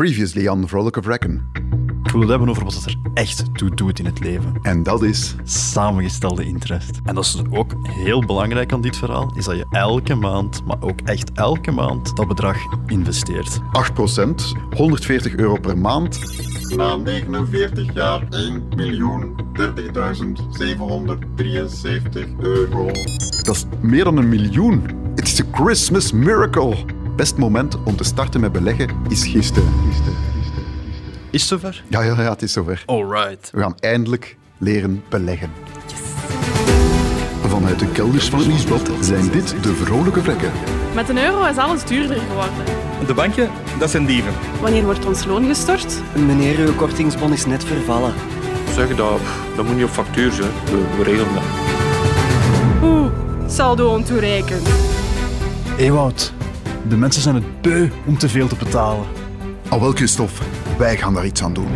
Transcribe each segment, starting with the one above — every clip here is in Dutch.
Previously on Vrolijk of Reckon. Ik wil het hebben over wat er echt toe doet in het leven. En dat is... Samengestelde interest. En dat is ook heel belangrijk aan dit verhaal, is dat je elke maand, maar ook echt elke maand, dat bedrag investeert. 8% 140 euro per maand. Na 49 jaar 1.030.773 euro. Dat is meer dan een miljoen. Het is een Christmas miracle. Best moment om te starten met beleggen is gisteren. Is het zover? Ja, ja, ja, het is zover. Alright. We gaan eindelijk leren beleggen. Vanuit de kelders van het Nieuwsblad zijn dit de vrolijke vlekken. Met een euro is alles duurder geworden. De bankje, dat zijn dieven. Wanneer wordt ons loon gestort? Meneer, uw kortingsbon is net vervallen. Zeg dat, dat moet niet op factuur zijn. We, we regelen dat. Oeh, saldo ontoereikend. Ewout, de mensen zijn het beu om te veel te betalen. Al wel, Christophe, wij gaan daar iets aan doen.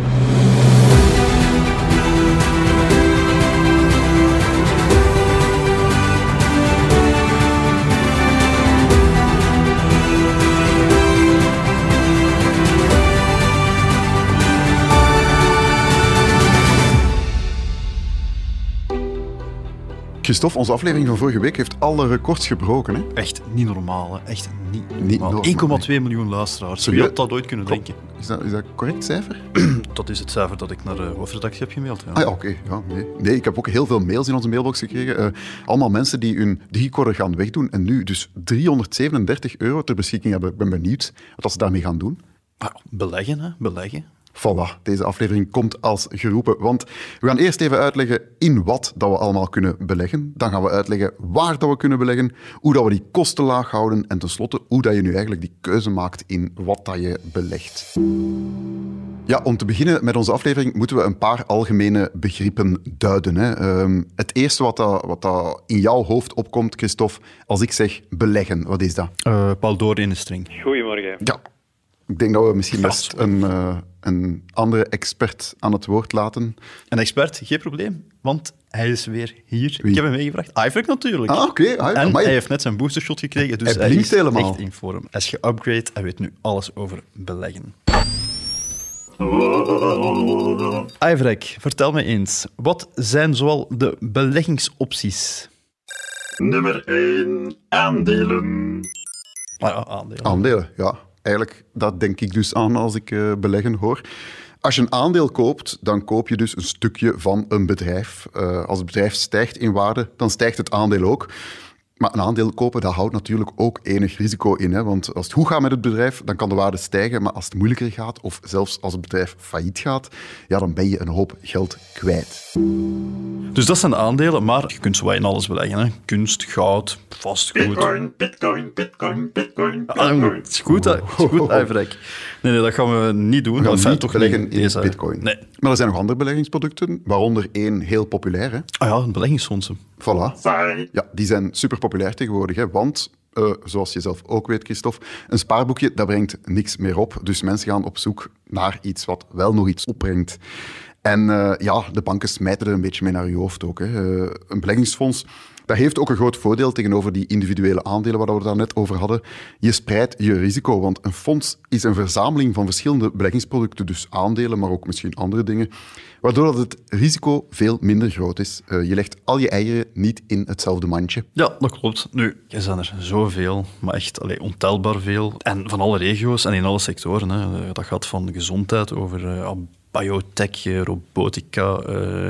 Christophe, onze aflevering van vorige week heeft alle records gebroken. Hè? Echt niet normaal, hè. Echt niet Niet normaal. normaal, 1,2 miljoen luisteraars. Wie had dat ooit kunnen denken? Is dat, is dat correct cijfer? Dat is het cijfer dat ik naar de hoofdredactie heb gemaild. Ja. Ah ja, oké. Ja, nee. nee, ik heb ook heel veel mails in onze mailbox gekregen. Eh, allemaal mensen die hun recorder gaan wegdoen en nu dus 337 euro ter beschikking hebben. Ik ben benieuwd wat ze daarmee gaan doen. Maar beleggen, hè. Beleggen. Voilà, deze aflevering komt als geroepen. Want we gaan eerst even uitleggen in wat dat we allemaal kunnen beleggen. Dan gaan we uitleggen waar dat we kunnen beleggen, hoe dat we die kosten laag houden en tenslotte hoe dat je nu eigenlijk die keuze maakt in wat dat je belegt. Ja, om te beginnen met onze aflevering moeten we een paar algemene begrippen duiden. Hè. Ehm, het eerste wat, dat, wat dat in jouw hoofd opkomt, Christophe, als ik zeg beleggen, wat is dat? Uh, Paldoor in de string. Goedemorgen. Ja, ik denk dat we misschien best een, eh, een andere expert aan het woord laten. Een expert, geen probleem, want hij is weer hier. Wie? Ik heb hem meegebracht. Ivrek natuurlijk. Ah, oké. Ah, ja, En amai. hij heeft net zijn boostershot gekregen, dus Hij hij, is helemaal. echt in vorm. Hij is geupgrade en weet nu alles over beleggen. Ivrek, vertel me eens, wat zijn zoal de beleggingsopties? Nummer 1. Aandelen. Ah, ja, aandelen. Aandelen, ja. Eigenlijk, dat denk ik dus aan als ik eh, beleggen hoor. Als je een aandeel koopt, dan koop je dus een stukje van een bedrijf. Eh, als het bedrijf stijgt in waarde, dan stijgt het aandeel ook. Maar een aandeel kopen, dat houdt natuurlijk ook enig risico in. Hè? Want als het goed gaat met het bedrijf, dan kan de waarde stijgen. Maar als het moeilijker gaat, of zelfs als het bedrijf failliet gaat, ja, dan ben je een hoop geld kwijt. Dus dat zijn aandelen, maar je kunt zo wat in alles beleggen. Hè. Kunst, goud, vastgoed. Bitcoin, bitcoin, bitcoin, bitcoin, Ah, bitcoin. het is goed, hè. Het is goed, Ivrek. Nee, nee, dat gaan we niet doen. We gaan Enfin, niet toch beleggen niet in deze- bitcoin. Nee. Maar er zijn nog andere beleggingsproducten, waaronder één heel populair. Hè? Ah ja, beleggingsfondsen. Voilà. Ja, die zijn super populair tegenwoordig. Hè? Want, eh, zoals je zelf ook weet, Christophe, een spaarboekje dat brengt niks meer op. Dus mensen gaan op zoek naar iets wat wel nog iets opbrengt. En eh, ja, de banken smijten er een beetje mee naar je hoofd ook. Hè? Eh, een beleggingsfonds, dat heeft ook een groot voordeel tegenover die individuele aandelen waar we het daar net over hadden. Je spreidt je risico, want een fonds is een verzameling van verschillende beleggingsproducten, dus aandelen, maar ook misschien andere dingen, waardoor dat het risico veel minder groot is. Eh, je legt al je eieren niet in hetzelfde mandje. Ja, dat klopt. Nu, er zijn er zoveel, maar echt allee, ontelbaar veel. En van alle regio's en in alle sectoren. Hè. Dat gaat van gezondheid over eh, biotech, robotica, eh,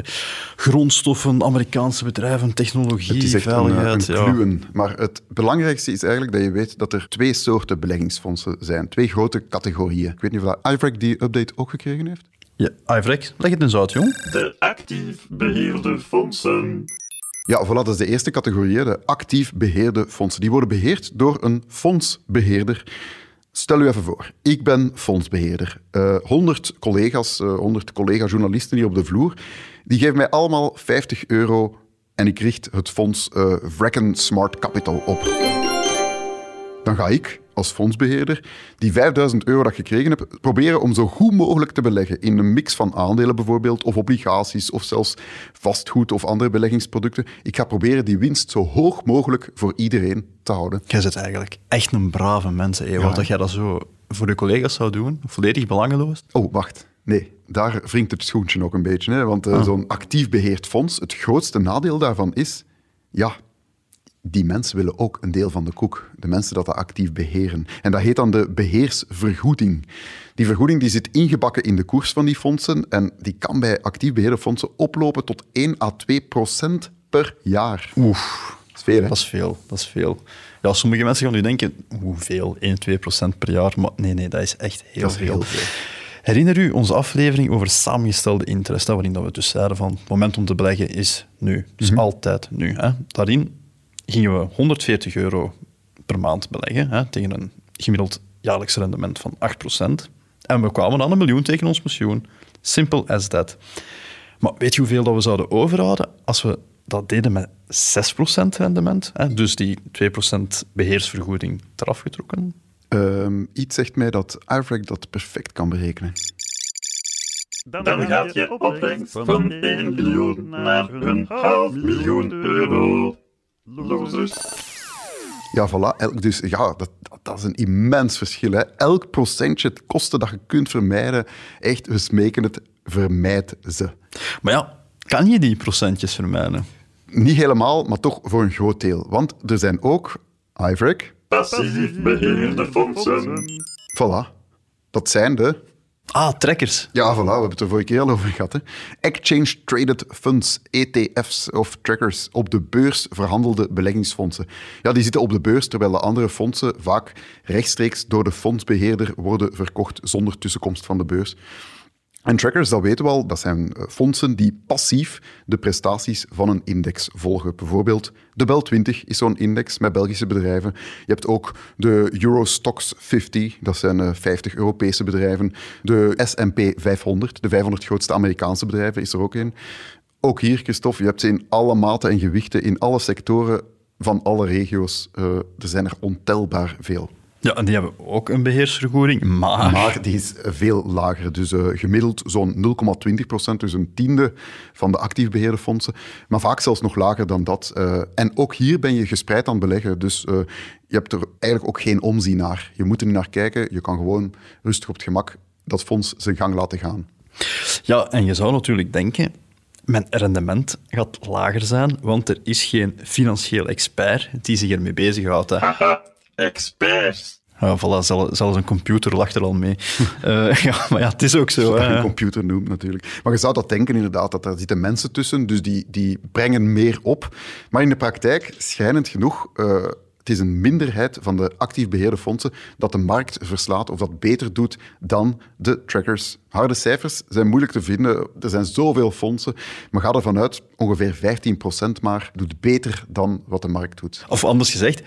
grondstoffen, Amerikaanse bedrijven, technologie, Het is echt een, eh, een veiligheid. ja. kluwen. Maar het belangrijkste is eigenlijk dat je weet dat er twee soorten beleggingsfondsen zijn. Twee grote categorieën. Ik weet niet of dat Ivrek die update ook gekregen heeft. Ja, Ivrek, leg het eens uit, jong. De actief beheerde fondsen. Ja, voilà, dat is de eerste categorie, de actief beheerde fondsen. Die worden beheerd door een fondsbeheerder. Stel u even voor, ik ben fondsbeheerder. Eh 100 collega's, eh 100 collega-journalisten hier op de vloer, die geven mij allemaal 50 euro en ik richt het fonds eh Vrecken Smart Capital op. Dan ga ik als fondsbeheerder die 5000 euro dat ik gekregen heb, proberen om zo goed mogelijk te beleggen in een mix van aandelen bijvoorbeeld, of obligaties, of zelfs vastgoed of andere beleggingsproducten. Ik ga proberen die winst zo hoog mogelijk voor iedereen te houden. Jij bent eigenlijk echt een brave mens, Ewout, Ja. dat jij dat zo voor de collega's zou doen, volledig belangeloos. Oh, wacht. Nee, daar wringt het schoentje nog een beetje. Hè? Want eh, zo'n actief beheerd fonds, het grootste nadeel daarvan is... Ja, die mensen willen ook een deel van de koek. De mensen dat dat actief beheren. En dat heet dan de beheersvergoeding. Die vergoeding die zit ingebakken in de koers van die fondsen en die kan bij actief beheerde fondsen oplopen tot 1 à 2 procent per jaar. Oef. Dat is veel, hè? Dat is veel, dat is veel. Ja, sommige mensen gaan nu denken, hoeveel? 1, 2 procent per jaar? Maar nee, nee, dat is echt heel Dat is veel. heel veel. Herinner u onze aflevering over samengestelde interest, hè, waarin dat we dus zeiden van het moment om te beleggen is nu. Dus Mhm. altijd nu. Hè. Daarin gingen we 140 euro per maand beleggen hè, tegen een gemiddeld jaarlijks rendement van 8%. En we kwamen aan een miljoen tegen ons pensioen. Simple as that. Maar weet je hoeveel dat we zouden overhouden als we dat deden met 6% rendement? Hè? Dus die 2% beheersvergoeding eraf getrokken. Ehm, iets zegt mij dat iVrec dat perfect kan berekenen. Dan gaat je opbrengst van 1 miljoen naar een half miljoen euro. Losers. Ja, voilà. Elk- Dus ja, dat, dat, dat is een immens verschil. Hè. Elk procentje het kosten dat je kunt vermijden, echt, we smeken het, vermijd ze. Maar ja, kan je die procentjes vermijden? Niet helemaal, maar toch voor een groot deel. Want er zijn ook iVrec, Passief beheerde fondsen. voilà. Dat zijn de Ah, trekkers. Ja, voilà, we hebben het er vorige keer al over gehad. Hè. Exchange Traded Funds, ETF's of trackers, op de beurs verhandelde beleggingsfondsen. Ja, die zitten op de beurs, terwijl de andere fondsen vaak rechtstreeks door de fondsbeheerder worden verkocht zonder tussenkomst van de beurs. En trackers, dat weten we al, dat zijn eh, fondsen die passief de prestaties van een index volgen. Bijvoorbeeld de Bel 20 is zo'n index met Belgische bedrijven. Je hebt ook de Eurostox 50, dat zijn eh, 50 Europese bedrijven. De S&P 500, de 500 grootste Amerikaanse bedrijven, is er ook een. Ook hier, Christophe, je hebt ze in alle maten en gewichten, in alle sectoren van alle regio's. Eh, er zijn er ontelbaar veel. Ja, en die hebben ook een beheersvergoeding, maar... Maar die is veel lager. Dus eh, gemiddeld zo'n 0,20 procent, dus een tiende van de actief beheerde fondsen. Maar vaak zelfs nog lager dan dat. Eh, en ook hier ben je gespreid aan het beleggen. Dus eh, je hebt er eigenlijk ook geen omzien naar. Je moet er niet naar kijken. Je kan gewoon rustig op het gemak dat fonds zijn gang laten gaan. Ja, en je zou natuurlijk denken, mijn rendement gaat lager zijn, want er is geen financieel expert die zich ermee bezighoudt. Hè. Experts. Ja, voilà, zelfs, een computer lacht er al mee. Eh, ja, maar ja, het is ook zo. Hè. een computer noemt natuurlijk. Maar je zou dat denken inderdaad, dat daar zitten mensen tussen, dus die, die brengen meer op. Maar in de praktijk, schijnend genoeg, eh, het is een minderheid van de actief beheerde fondsen dat de markt verslaat of dat beter doet dan de trackers. Harde cijfers zijn moeilijk te vinden, er zijn zoveel fondsen, maar ga ervan uit, ongeveer 15% maar doet beter dan wat de markt doet. Of anders gezegd, 85%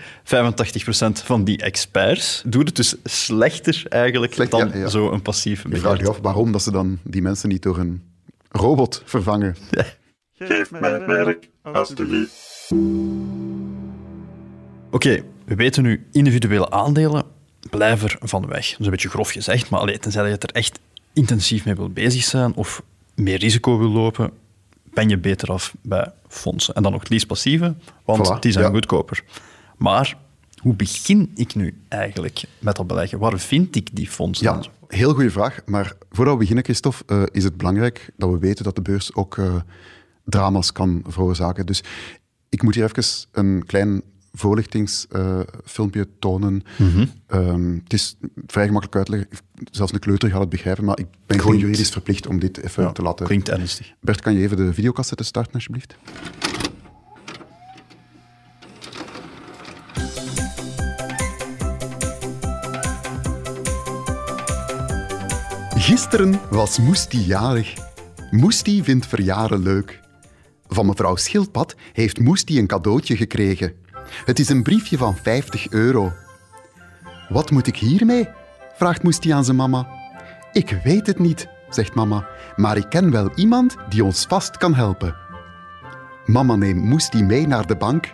van die experts doet het dus slechter eigenlijk Slecht, dan ja, ja. zo'n passief Je vraagt beheer. je af waarom dat ze dan die mensen niet door een robot vervangen. Geef mij het werk, alstublieft. Oké, we weten nu, individuele aandelen blijven er van weg. Dat is een beetje grof gezegd, maar allee, tenzij je er echt intensief mee wil bezig zijn of meer risico wil lopen, ben je beter af bij fondsen. En dan nog het liefst passieve, want Voilà, die zijn ja. goedkoper. Maar hoe begin ik nu eigenlijk met dat beleggen? Waar vind ik die fondsen? Ja, heel goede vraag. Maar voordat we beginnen, Christophe, eh, is het belangrijk dat we weten dat de beurs ook eh, drama's kan veroorzaken. Dus ik moet hier even een klein voorlichtingsfilmpje tonen. Ehm, het is vrij gemakkelijk uitleggen. Zelfs een kleuter gaat het begrijpen, maar ik ben gewoon juridisch verplicht om dit even te laten... Klinkt ernstig. Bert, kan je even de videocassette starten, alsjeblieft? Gisteren was Moesti jarig. Moesti vindt verjaren leuk. Van mevrouw Schildpad heeft Moesti een cadeautje gekregen. Het is een briefje van 50 euro. Wat moet ik hiermee? vraagt Moesti aan zijn mama. Ik weet het niet, zegt mama, maar ik ken wel iemand die ons vast kan helpen. Mama neemt Moesti mee naar de bank.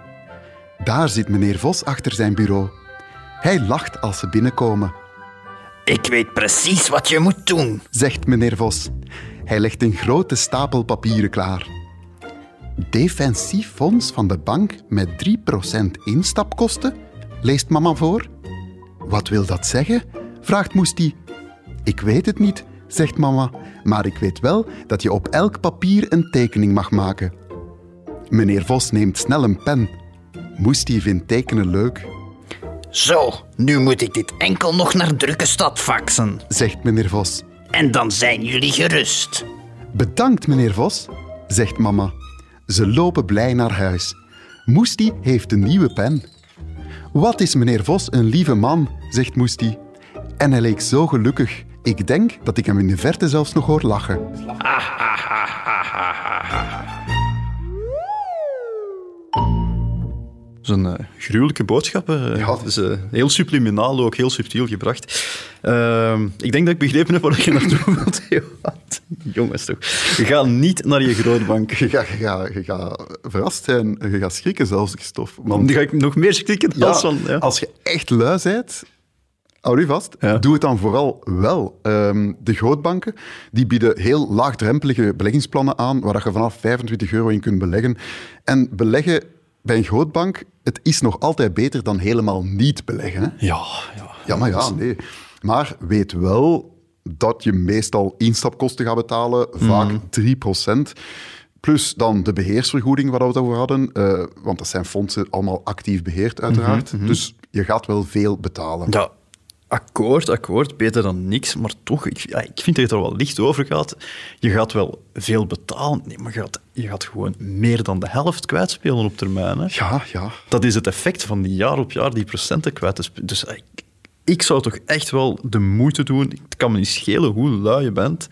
Daar zit meneer Vos achter zijn bureau. Hij lacht als ze binnenkomen, Ik weet precies wat je moet doen. zegt meneer Vos. Hij legt een grote stapel papieren klaar. Defensief fonds van de bank met 3% instapkosten, leest mama voor. Wat wil dat zeggen? vraagt Moesti. Ik weet het niet, zegt mama, maar ik weet wel dat je op elk papier een tekening mag maken. Meneer Vos neemt snel een pen. Moesti vindt tekenen leuk, Zo, nu moet ik dit enkel nog naar Drukkestad faxen. zegt meneer Vos. En dan zijn jullie gerust. Bedankt, meneer Vos, zegt mama. Ze lopen blij naar huis. Moesti heeft een nieuwe pen. Wat is meneer Vos een lieve man, zegt Moesti. En hij leek zo gelukkig. Ik denk dat ik hem in de verte zelfs nog hoor lachen. Dat is een eh, gruwelijke boodschap. eh. Ja. Het is eh, heel subliminaal ook, heel subtiel gebracht. Ehm, ik denk dat ik begrepen heb waar je naartoe wilt. Jongens toch. Je gaat niet naar je grootbank. Je gaat, je gaat, je gaat verrast zijn, je gaat schrikken zelfs, Christophe. Want Dan ga ik nog meer schrikken ja, als van... Ja. als je echt lui bent, hou je vast, Ja. doe het dan vooral wel. Ehm, de grootbanken die bieden heel laagdrempelige beleggingsplannen aan, waar dat je vanaf 25 euro in kunt beleggen. En beleggen bij een grootbank, het is nog altijd beter dan helemaal niet beleggen. Hè? Ja, ja. Ja, maar ja, nee. Maar weet wel dat je meestal instapkosten gaat betalen, vaak 3%. Plus dan de beheersvergoeding waar we het over hadden. eh, want dat zijn fondsen allemaal actief beheerd, uiteraard. Dus je gaat wel veel betalen. Ja, akkoord, akkoord. Beter dan niks. Maar toch, ik, ja, ik vind dat het er wel licht over gaat. Je gaat wel veel betalen. Nee, maar je gaat, je gaat gewoon meer dan de helft kwijtspelen op termijn. Hè. Ja, ja. Dat is het effect van die jaar op jaar die procenten kwijt te spelen. Dus ik, ik zou toch echt wel de moeite doen. Het kan me niet schelen hoe lui je bent.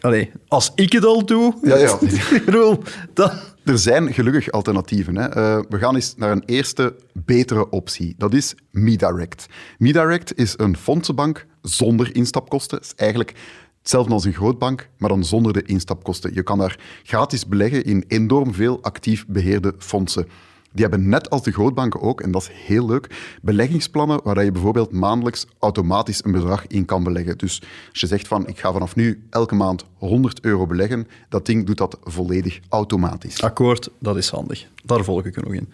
Allee, als ik het al doe... Ja, ja. dan... Er zijn gelukkig alternatieven. Hè. Eh, we gaan eens naar een eerste betere optie. Dat is MeDirect. MeDirect is een fondsenbank zonder instapkosten. Het is eigenlijk hetzelfde als een grootbank, maar dan zonder de instapkosten. Je kan daar gratis beleggen in enorm veel actief beheerde fondsen. Die hebben net als de grootbanken ook, en dat is heel leuk, beleggingsplannen waar je bijvoorbeeld maandelijks automatisch een bedrag in kan beleggen. Dus als je zegt van ik ga vanaf nu elke maand 100 euro beleggen, dat ding doet dat volledig automatisch. Akkoord, dat is handig. Daar volg ik er nog in.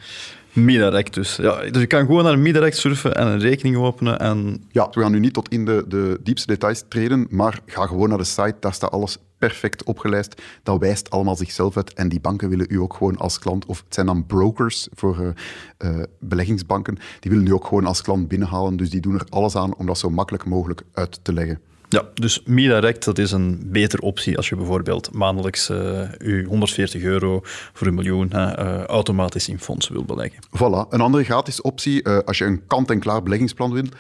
Midirect dus. Ja, dus je kan gewoon naar Midirect surfen en een rekening openen en... Ja, we gaan nu niet tot in de, de diepste details treden, maar ga gewoon naar de site, daar staat alles perfect opgelijst. Dat wijst allemaal zichzelf uit en die banken willen u ook gewoon als klant, of het zijn dan brokers voor eh, eh, beleggingsbanken, die willen u ook gewoon als klant binnenhalen, dus die doen er alles aan om dat zo makkelijk mogelijk uit te leggen. Ja, dus Midirect, dat is een betere optie als je bijvoorbeeld maandelijks eh je 140 euro voor een miljoen eh, automatisch in fondsen wil beleggen. Voilà, een andere gratis optie, eh, als je een kant-en-klaar beleggingsplan wilt.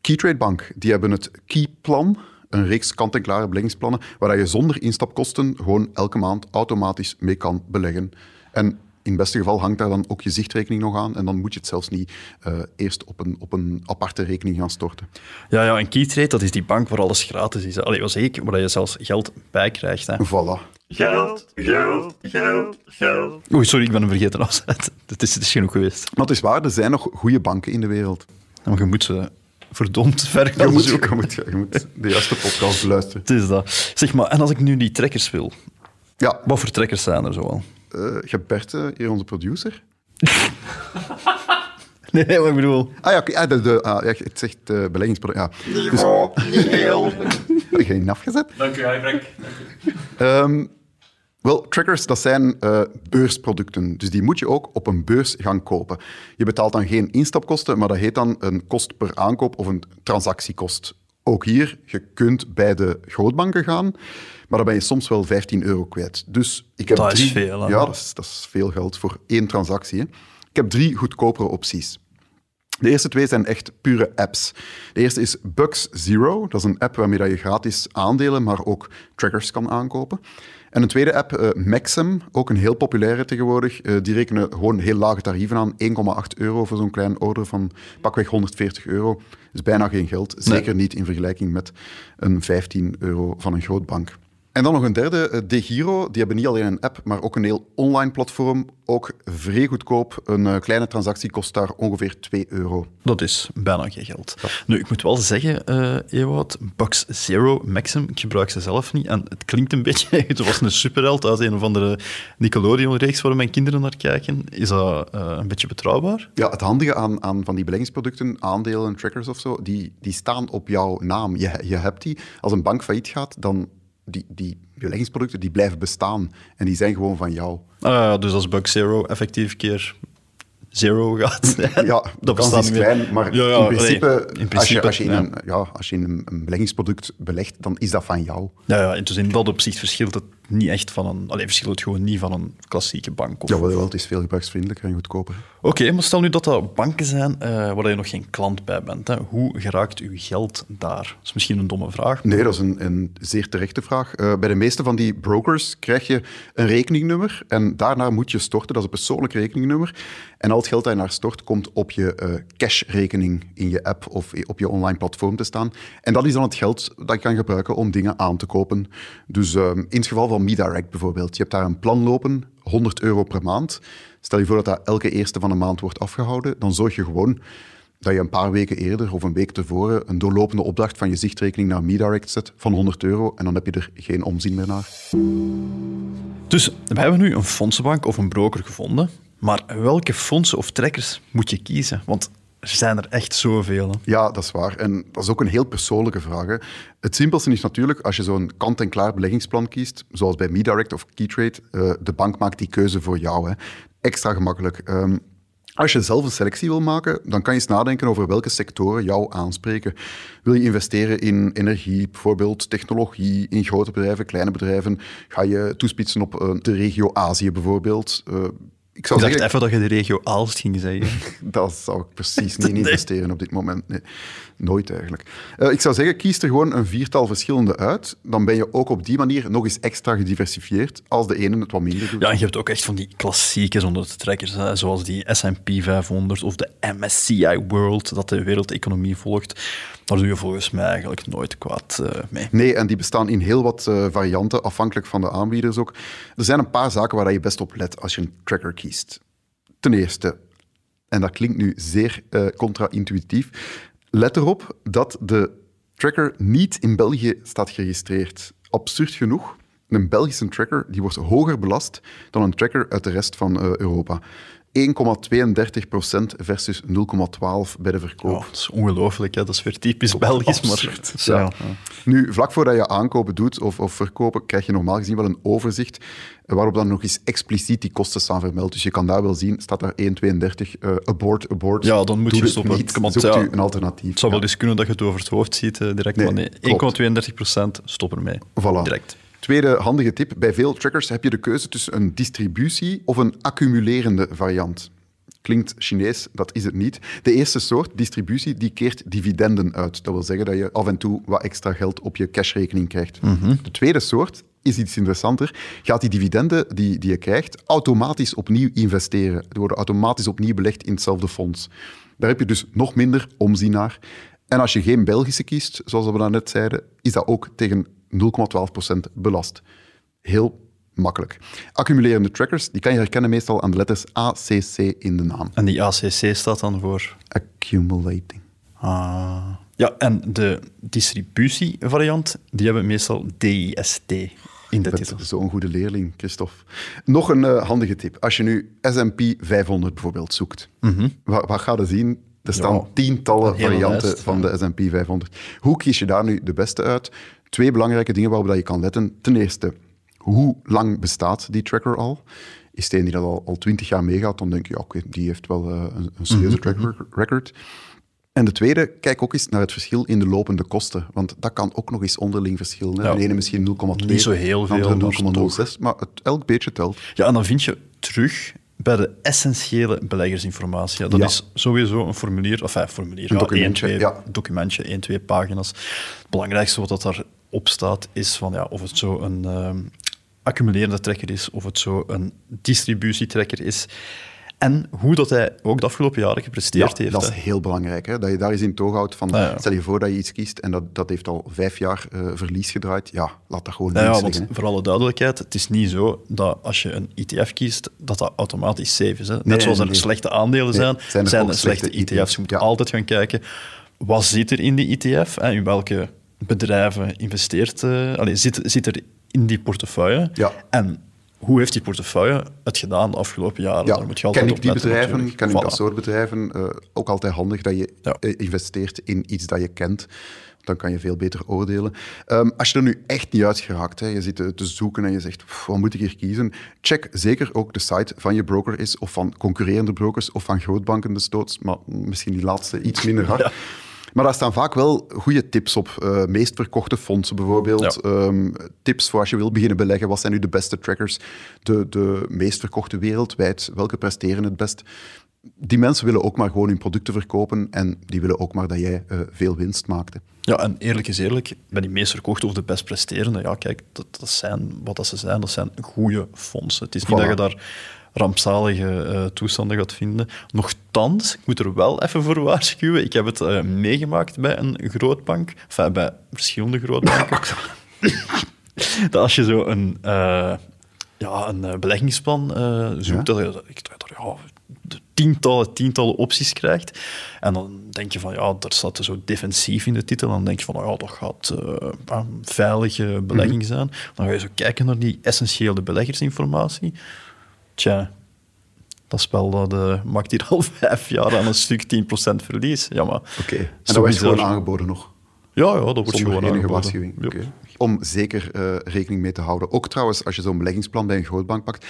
Keytrade Bank, die hebben het Keyplan, een reeks kant-en-klare beleggingsplannen, waar je zonder instapkosten gewoon elke maand automatisch mee kan beleggen. En in het beste geval hangt daar dan ook je zichtrekening nog aan en dan moet je het zelfs niet eh, eerst op een, op een aparte rekening gaan storten. Ja, ja, en Keytrade, dat is die bank waar alles gratis is. Allee, was ik, waar je zelfs geld bij krijgt. Hè. Voilà. Geld, geld, geld, geld. Oei, sorry, ik ben hem vergeten afzetten. Het is, het is genoeg geweest. Maar het is waar, er zijn nog goede banken in de wereld. Maar je moet ze verdomd ver Je gaan moet, zoeken. je, moet, je moet de juiste podcast beluisteren. Het is dat. Zeg maar, en als ik nu die trekkers wil, Ja, wat voor trekkers zijn er zoal? eh je eh, hier onze producer. Nee, maar ik bedoel... Ah ja, oké, ah, de, de, ah, ja, het zegt uh, beleggingsproduct. Ja. Dus, heb je niet afgezet? Dank u, Frank. Ehm, wel, trackers, dat zijn eh, beursproducten. Dus die moet je ook op een beurs gaan kopen. Je betaalt dan geen instapkosten, maar dat heet dan een kost per aankoop of een transactiekost. Ook hier, je kunt bij de grootbanken gaan, maar dan ben je soms wel 15 euro kwijt. Dus ik heb Dat is drie, veel, hè? Ja, dat is, dat is veel geld voor één transactie. Hè. Ik heb drie goedkopere opties. De eerste twee zijn echt pure apps. De eerste is Bucks Zero. Dat is een app waarmee je gratis aandelen, maar ook trackers kan aankopen. En een tweede app, eh, Maxim, ook een heel populaire tegenwoordig. Eh, die rekenen gewoon heel lage tarieven aan. 1,8 euro voor zo'n klein order van pakweg 140 euro. is bijna geen geld. Zeker niet in vergelijking met een 15 euro van een grootbank. En dan nog een derde, eh, DeGiro. Die hebben niet alleen een app, maar ook een heel online platform. Ook vrij goedkoop. Een eh, kleine transactie kost daar ongeveer 2 euro. Dat is bijna geen geld. Nu, ik moet wel zeggen, eh Ewout, Bucks Zero Maxim, ik gebruik ze zelf niet. En het klinkt een beetje, het was een superheld uit een of andere Nickelodeon-reeks waar mijn kinderen naar kijken. Is dat een beetje betrouwbaar? Ja, het handige aan, aan van die beleggingsproducten, aandelen, trackers of zo, die, die staan op jouw naam. Je, je hebt die. Als een bank failliet gaat, dan die, die beleggingsproducten die blijven bestaan. En die zijn gewoon van jou. Ja, dus als Buck Zero effectief keer zero gaat. Ja, dat bestaat is niet meer. klein, maar Ja, ja, in principe, nee, in als, je, principe, als, je in ja. een, ja, als je in een, een beleggingsproduct belegt, dan is dat van jou. Ja, ja, dus in dat opzicht verschilt het niet echt van een... Allee, verschilt het gewoon niet van een klassieke bank. Of, Jawel, wel, het is veel gebruiksvriendelijker en goedkoper. Oké, maar stel nu dat dat banken zijn eh, waar je nog geen klant bij bent. Hè. Hoe geraakt uw geld daar? Dat is misschien een domme vraag. Nee, dat is een, een zeer terechte vraag. Eh, bij de meeste van die brokers krijg je een rekeningnummer en daarna moet je storten. Dat is een persoonlijk rekeningnummer. En al het geld dat je naar stort, komt op je eh, cashrekening in je app of op je online platform te staan. En dat is dan het geld dat je kan gebruiken om dingen aan te kopen. Dus ehm, in het geval van MeDirect bijvoorbeeld, je hebt daar een plan lopen, 100 euro per maand. Stel je voor dat dat elke eerste van de maand wordt afgehouden, dan zorg je gewoon dat je een paar weken eerder of een week tevoren een doorlopende opdracht van je zichtrekening naar MeDirect zet van 100 euro en dan heb je er geen omzien meer naar. Dus we hebben nu een fondsenbank of een broker gevonden. Maar welke fondsen of trekkers moet je kiezen? Want er zijn er echt zoveel. Ja, dat is waar. En dat is ook een heel persoonlijke vraag. Het simpelste is natuurlijk, als je zo'n kant-en-klaar beleggingsplan kiest, zoals bij MeDirect of Keytrade, eh, de bank maakt die keuze voor jou. Hè. Extra gemakkelijk. Ehm, als je zelf een selectie wil maken, dan kan je eens nadenken over welke sectoren jou aanspreken. Wil je investeren in energie, bijvoorbeeld technologie, in grote bedrijven, kleine bedrijven? Ga je toespitsen op eh, de regio Azië bijvoorbeeld? Ik zou Ik dacht zeggen, even dat je de regio Aalst ging zeggen. dat zou ik precies niet investeren op dit moment. Nee, nooit eigenlijk. Eh, ik zou zeggen, kies er gewoon een viertal verschillende uit. Dan ben je ook op die manier nog eens extra gediversifieerd als de ene het wat minder doet. Ja, en je hebt ook echt van die klassieke zonder de trekkers, hè, zoals die S&P 500 of de MSCI World, dat de wereldeconomie volgt. Daar doe je volgens mij eigenlijk nooit kwaad eh, mee. Nee, en die bestaan in heel wat eh, varianten, afhankelijk van de aanbieders ook. Er zijn een paar zaken waar je best op let als je een tracker kiest. Ten eerste, en dat klinkt nu zeer contra-intuïtief, let erop dat de tracker niet in België staat geregistreerd. Absurd genoeg, een Belgische tracker die wordt hoger belast dan een tracker uit de rest van eh, Europa. 1,32% versus 0,12 bij de verkoop. Ja, dat is ongelooflijk, hè. dat is weer typisch Belgisch. Maar, ja. Ja. Nu, vlak voordat je aankopen doet of, of verkopen, krijg je normaal gezien wel een overzicht waarop dan nog eens expliciet die kosten staan vermeld. Dus je kan daar wel zien, staat daar 1,32, eh abort, abort. Ja, dan moet Doe je stoppen. Niet. Want, Zoekt ja, u een alternatief. Het zou wel eens kunnen dat je het over het hoofd ziet eh, direct, Nee, maar nee, klopt. 1,32% stop ermee. Voilà. Direct. Tweede handige tip. Bij veel trackers heb je de keuze tussen een distributie of een accumulerende variant. Klinkt Chinees, dat is het niet. De eerste soort, distributie, die keert dividenden uit. Dat wil zeggen dat je af en toe wat extra geld op je cashrekening krijgt. De tweede soort is iets interessanter. Gaat die dividenden die, die je krijgt automatisch opnieuw investeren. Die worden automatisch opnieuw belegd in hetzelfde fonds. Daar heb je dus nog minder omzien naar. En als je geen Belgische kiest, zoals we net zeiden, is dat ook tegen 0,12% belast. Heel makkelijk. Accumulerende trackers, die kan je herkennen meestal aan de letters ACC in de naam. En die ACC staat dan voor... Accumulating. Ah. Ja, en de distributievariant, die hebben meestal DIST in de Dat titel. is zo'n goede leerling, Christophe. Nog een eh, handige tip. Als je nu S&P 500 bijvoorbeeld zoekt, wat, wat ga je zien? Er staan Mhm. Ja, tientallen varianten lijst, van ja. de S&P 500. Hoe kies je daar nu de beste uit? Twee belangrijke dingen waarop dat je kan letten. Ten eerste, hoe lang bestaat die tracker al? Is het een die dat al, al 20 jaar meegaat, dan denk je, ja, oké, die heeft wel eh, een, een serieuze Mhm, track record. En de tweede, kijk ook eens naar het verschil in de lopende kosten. Want dat kan ook nog eens onderling verschillen. Ja. De ene misschien 0,2, Niet zo heel veel, andere maar 0,06. Maar het, elk beetje telt. Ja, en dan vind je terug bij de essentiële beleggersinformatie. Dat Ja. is sowieso een formulier, of een formulier, Een ja, documentje, één, twee, ja. documentje, één, twee pagina's. Het belangrijkste wat dat daarop staat is van, ja, of het zo een ehm, accumulerende trekker is, of het zo een distributietrekker is. En hoe dat hij ook de afgelopen jaren gepresteerd Ja, heeft. dat is hè. heel belangrijk. Hè? Dat je daar eens in toog houdt van, Ah, ja. stel je voor dat je iets kiest en dat, dat heeft al vijf jaar eh, verlies gedraaid. Ja, laat dat gewoon Nou ja, want voor alle duidelijkheid, het is niet zo dat als je een ETF kiest, dat dat automatisch safe is. Hè? Net Nee, zoals er nee. slechte aandelen Nee, zijn, zijn er zijn er slechte slechte ETF's. Je moet Ja. altijd gaan kijken, wat zit er in die ETF? Hè? In welke bedrijven investeert, allee, zit, zit er in die portefeuille? Ja. En hoe heeft die portefeuille het gedaan de afgelopen jaren? Ja, Daar moet je altijd ken ik die letten, bedrijven, natuurlijk. ken ik dat soort bedrijven, eh, ook altijd handig dat je Ja. eh, investeert in iets dat je kent. Dan kan je veel beter oordelen. Ehm, als je er nu echt niet uit geraakt, hè, je zit te, te zoeken en je zegt, "Pff, wat moet ik hier kiezen? Check zeker ook de site van je broker is, of van concurrerende brokers, of van grootbanken desnoods. Maar misschien die laatste iets minder hard. Maar daar staan vaak wel goede tips op. Eh, meest verkochte fondsen bijvoorbeeld. Ja. Ehm, tips voor als je wil beginnen beleggen. Wat zijn nu de beste trackers? De, de meest verkochte wereldwijd. Welke presteren het best? Die mensen willen ook maar gewoon hun producten verkopen en die willen ook maar dat jij eh, veel winst maakt. hè. Ja, en eerlijk is eerlijk, bij die meest verkochte of de best presterende, ja, kijk, dat, dat zijn wat dat ze zijn, dat zijn goede fondsen. Het is niet dat je daar rampzalige eh, toestanden gaat vinden. Nochtans, ik moet er wel even voor waarschuwen, ik heb het eh, meegemaakt bij een grootbank, enfin, bij verschillende grootbanken, dat als je zo een, eh, ja, een beleggingsplan zoekt, Ja. dat ik ja, de tientallen, tientallen opties krijgt. En dan denk je van, ja, daar staat er zo defensief in de titel. Dan denk je van, ja, dat gaat een veilige belegging Mhm. zijn. Dan ga je zo kijken naar die essentiële beleggersinformatie. Tja, dat spel dat, eh, maakt hier al vijf jaar aan een stuk 10% verlies. Ja, maar... Oké. En dat wordt gewoon aangeboden nog. Ja, ja, dat wordt Zonder gewoon enige aangeboden. waarschuwing. Ja. Om zeker eh, rekening mee te houden. Ook trouwens, als je zo'n beleggingsplan bij een grootbank pakt,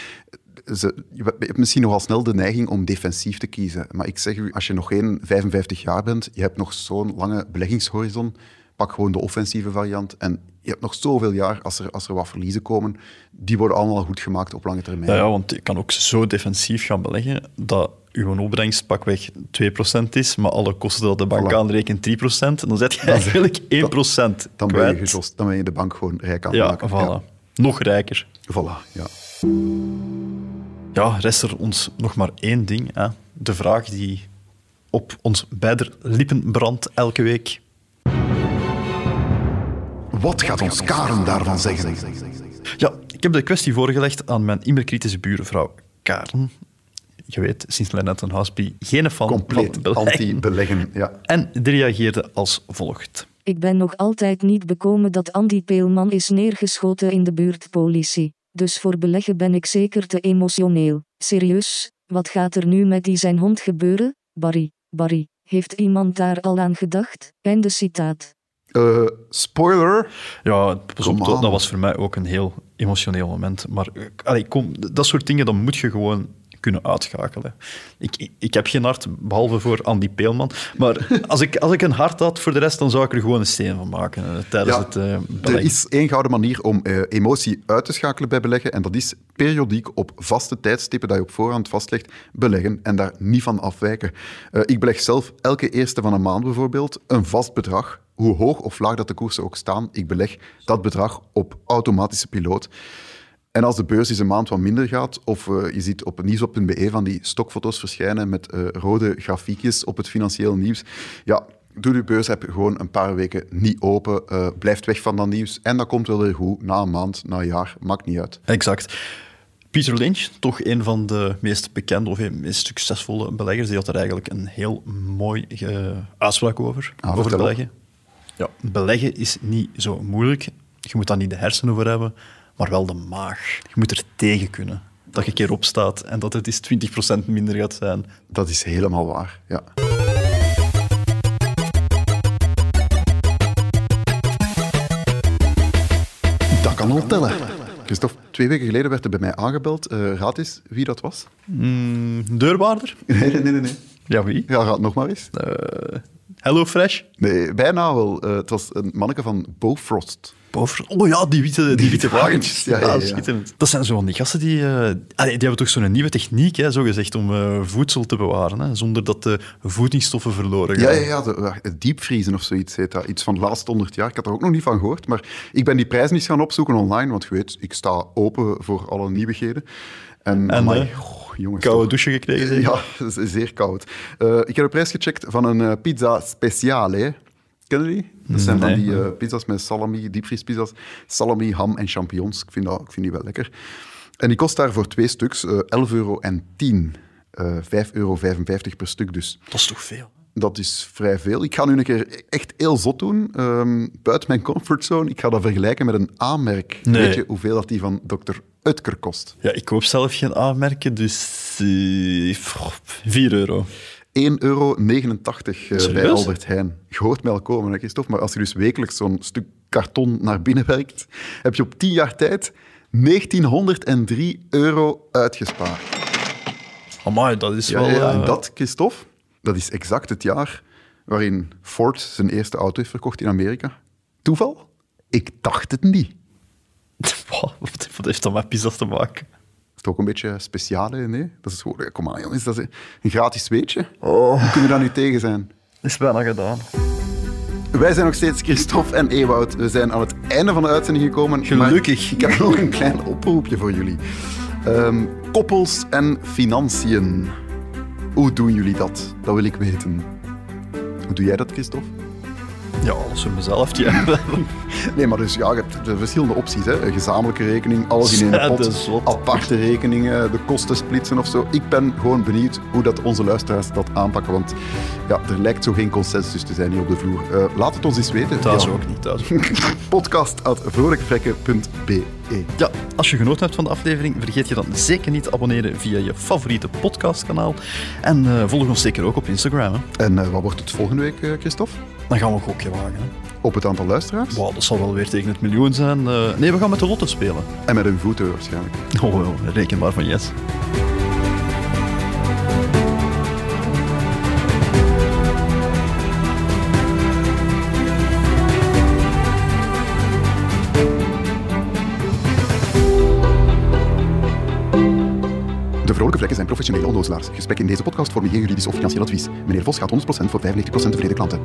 ze, je hebt misschien nogal snel de neiging om defensief te kiezen. Maar ik zeg u, als je nog geen 55 jaar bent, je hebt nog zo'n lange beleggingshorizon, pak gewoon de offensieve variant. En je hebt nog zoveel jaar, als er, als er wat verliezen komen, die worden allemaal goed gemaakt op lange termijn. Ja, ja, want je kan ook zo defensief gaan beleggen dat uw opbrengst pakweg 2% is, maar alle kosten dat de bank Voilà. aanrekent 3%. Dan zet je eigenlijk 1% Dan ben je gejost, dan ben je de bank gewoon rijk aan het Ja, maken. voilà. Nog rijker. Voilà, ja. Ja, rest er ons nog maar één ding. Hè. De vraag die op ons beider lippen brandt elke week. Wat gaat ons Karen daarvan zeggen? Ja, ik heb de kwestie voorgelegd aan mijn immer kritische buurvrouw Karen. Je weet, sinds Lennart en Haasby geen fan Compleet van beleggen. anti-beleggen. Ja. En die reageerde als volgt. Ik ben nog altijd niet bekomen dat Andy Peelman is neergeschoten in de buurtpolitie. Dus voor beleggen ben ik zeker te emotioneel. Serieus, wat gaat er nu met die zijn hond gebeuren? Barry, Barry, heeft iemand daar al aan gedacht? Einde citaat. Eh, spoiler. Ja, op, dat, was voor mij ook een heel emotioneel moment. Maar allee, kom, dat soort dingen, dan moet je gewoon kunnen uitschakelen. Ik, ik, heb geen hart, behalve voor Andy Peelman. Maar als ik, als ik een hart had voor de rest, dan zou ik er gewoon een steen van maken eh, tijdens Ja, het eh Er beleggen. is één gouden manier om emotie uit te schakelen bij beleggen. En dat is periodiek op vaste tijdstippen dat je op voorhand vastlegt, beleggen en daar niet van afwijken. Ik beleg zelf elke eerste van een maand bijvoorbeeld een vast bedrag. Hoe hoog of laag dat de koersen ook staan, ik beleg dat bedrag op automatische piloot. En als de beurs eens een maand wat minder gaat, of eh, je ziet op nieuwsop.be van die stokfoto's verschijnen met eh, rode grafiekjes op het financieel nieuws, ja, doe de beursapp gewoon een paar weken niet open, eh, blijft weg van dat nieuws en dat komt wel weer goed, na een maand, na een jaar, maakt niet uit. Exact. Peter Lynch, toch een van de meest bekende of meest succesvolle beleggers, die had er eigenlijk een heel mooi uitspraak over, Ah, over op. beleggen. Ja, beleggen is niet zo moeilijk. Je moet daar niet de hersenen voor hebben, maar wel de maag. Je moet er tegen kunnen. Dat je een keer opstaat en dat het eens 20% minder gaat zijn. Dat is helemaal waar, ja. Dat kan al tellen. Christophe, twee weken geleden werd er bij mij aangebeld. Eh, raad eens wie dat was. Mm, deurwaarder? Nee, nee, nee. Ja, wie? Ja, raad nog maar eens. Eh, Hello Fresh? Nee, bijna wel. Eh, het was een manneke van Bofrost. Boven. Oh ja, die witte, die witte wagentjes, ja, ja, ja. schitterend. Dat zijn zo van die gasten die... eh, allee, die hebben toch zo'n nieuwe techniek, hè, zo gezegd, om eh, voedsel te bewaren, hè, zonder dat de voedingsstoffen verloren gaan. Ja, ja, ja. De, diepvriezen of zoiets heet dat. Iets van de laatste 100 jaar. Ik had er ook nog niet van gehoord. Maar ik ben die prijs niet gaan opzoeken online. Want je weet, ik sta open voor alle nieuwigheden. En, En, amai, goh, jongens. Koude toch. douche gekregen, zeg. Ja, dat is zeer koud. Eh, ik heb de prijs gecheckt van een eh, pizza speciale. Kennen jullie? Dat zijn van Nee. die eh, pizza's met salami, diepvriespizza's. Salami, ham en champignons. Ik vind, dat, ik vind die wel lekker. En die kost daar voor twee stuks eh 11 euro en 10. Eh 5,55 euro per stuk dus. Dat is toch veel? Dat is vrij veel. Ik ga nu een keer echt heel zot doen. Ehm, buiten mijn comfortzone. Ik ga dat vergelijken met een A-merk. Nee. Weet je hoeveel dat die van Dr. Utker kost? Ja, ik koop zelf geen aanmerken, dus eh, 4 euro. 1,89 euro eh, bij? Albert Heijn. Je hoort mij al komen, hè, Christophe, maar als je dus wekelijks zo'n stuk karton naar binnen werkt, heb je op 10 jaar tijd 1903 euro uitgespaard. Amai, dat is Ja, wel... ja, eh, en dat, Christophe, dat is exact het jaar waarin Ford zijn eerste auto heeft verkocht in Amerika. Toeval? Ik dacht het niet. Wat wat heeft dat met pizza's te maken? Is het ook een beetje speciaal, hè? nee? Dat is gewoon, kom aan jongens, dat is een gratis weetje. Hoe kunnen we daar nu tegen zijn? Is bijna gedaan. Wij zijn nog steeds Christophe en Ewout. We zijn aan het einde van de uitzending gekomen. Gelukkig. Maar ik heb nog een klein oproepje voor jullie. Ehm, koppels en financiën. Hoe doen jullie dat? Dat wil ik weten. Hoe doe jij dat, Christophe? Ja, alles voor mezelf. Ja. Nee, maar dus ja, je hebt de verschillende opties. Hè. Een gezamenlijke rekening, alles in één pot. Aparte rekeningen, de kosten splitsen of zo. Ik ben gewoon benieuwd hoe dat onze luisteraars dat aanpakken. Want ja, er lijkt zo geen consensus te zijn hier op de vloer. Eh, laat het ons eens weten. Thuis Ja. ook niet, thuis ook niet. podcast.vrolijkevrekken.be Ja, als je genoten hebt van de aflevering, vergeet je dan zeker niet te abonneren via je favoriete podcastkanaal. En eh, volg ons zeker ook op Instagram. Hè. En eh, wat wordt het volgende week, eh, Christophe? Dan gaan we een gokje wagen. Hè. Op het aantal luisteraars? Wow, dat zal wel weer tegen het miljoen zijn. Eh, nee, we gaan met de lotto spelen. En met een voeten waarschijnlijk. Oh, reken maar van yes. Professionele onnozelaars. Gesprekken in deze podcast vormen geen juridisch of financieel advies. Meneer Vos gaat 100% voor 95% tevreden klanten.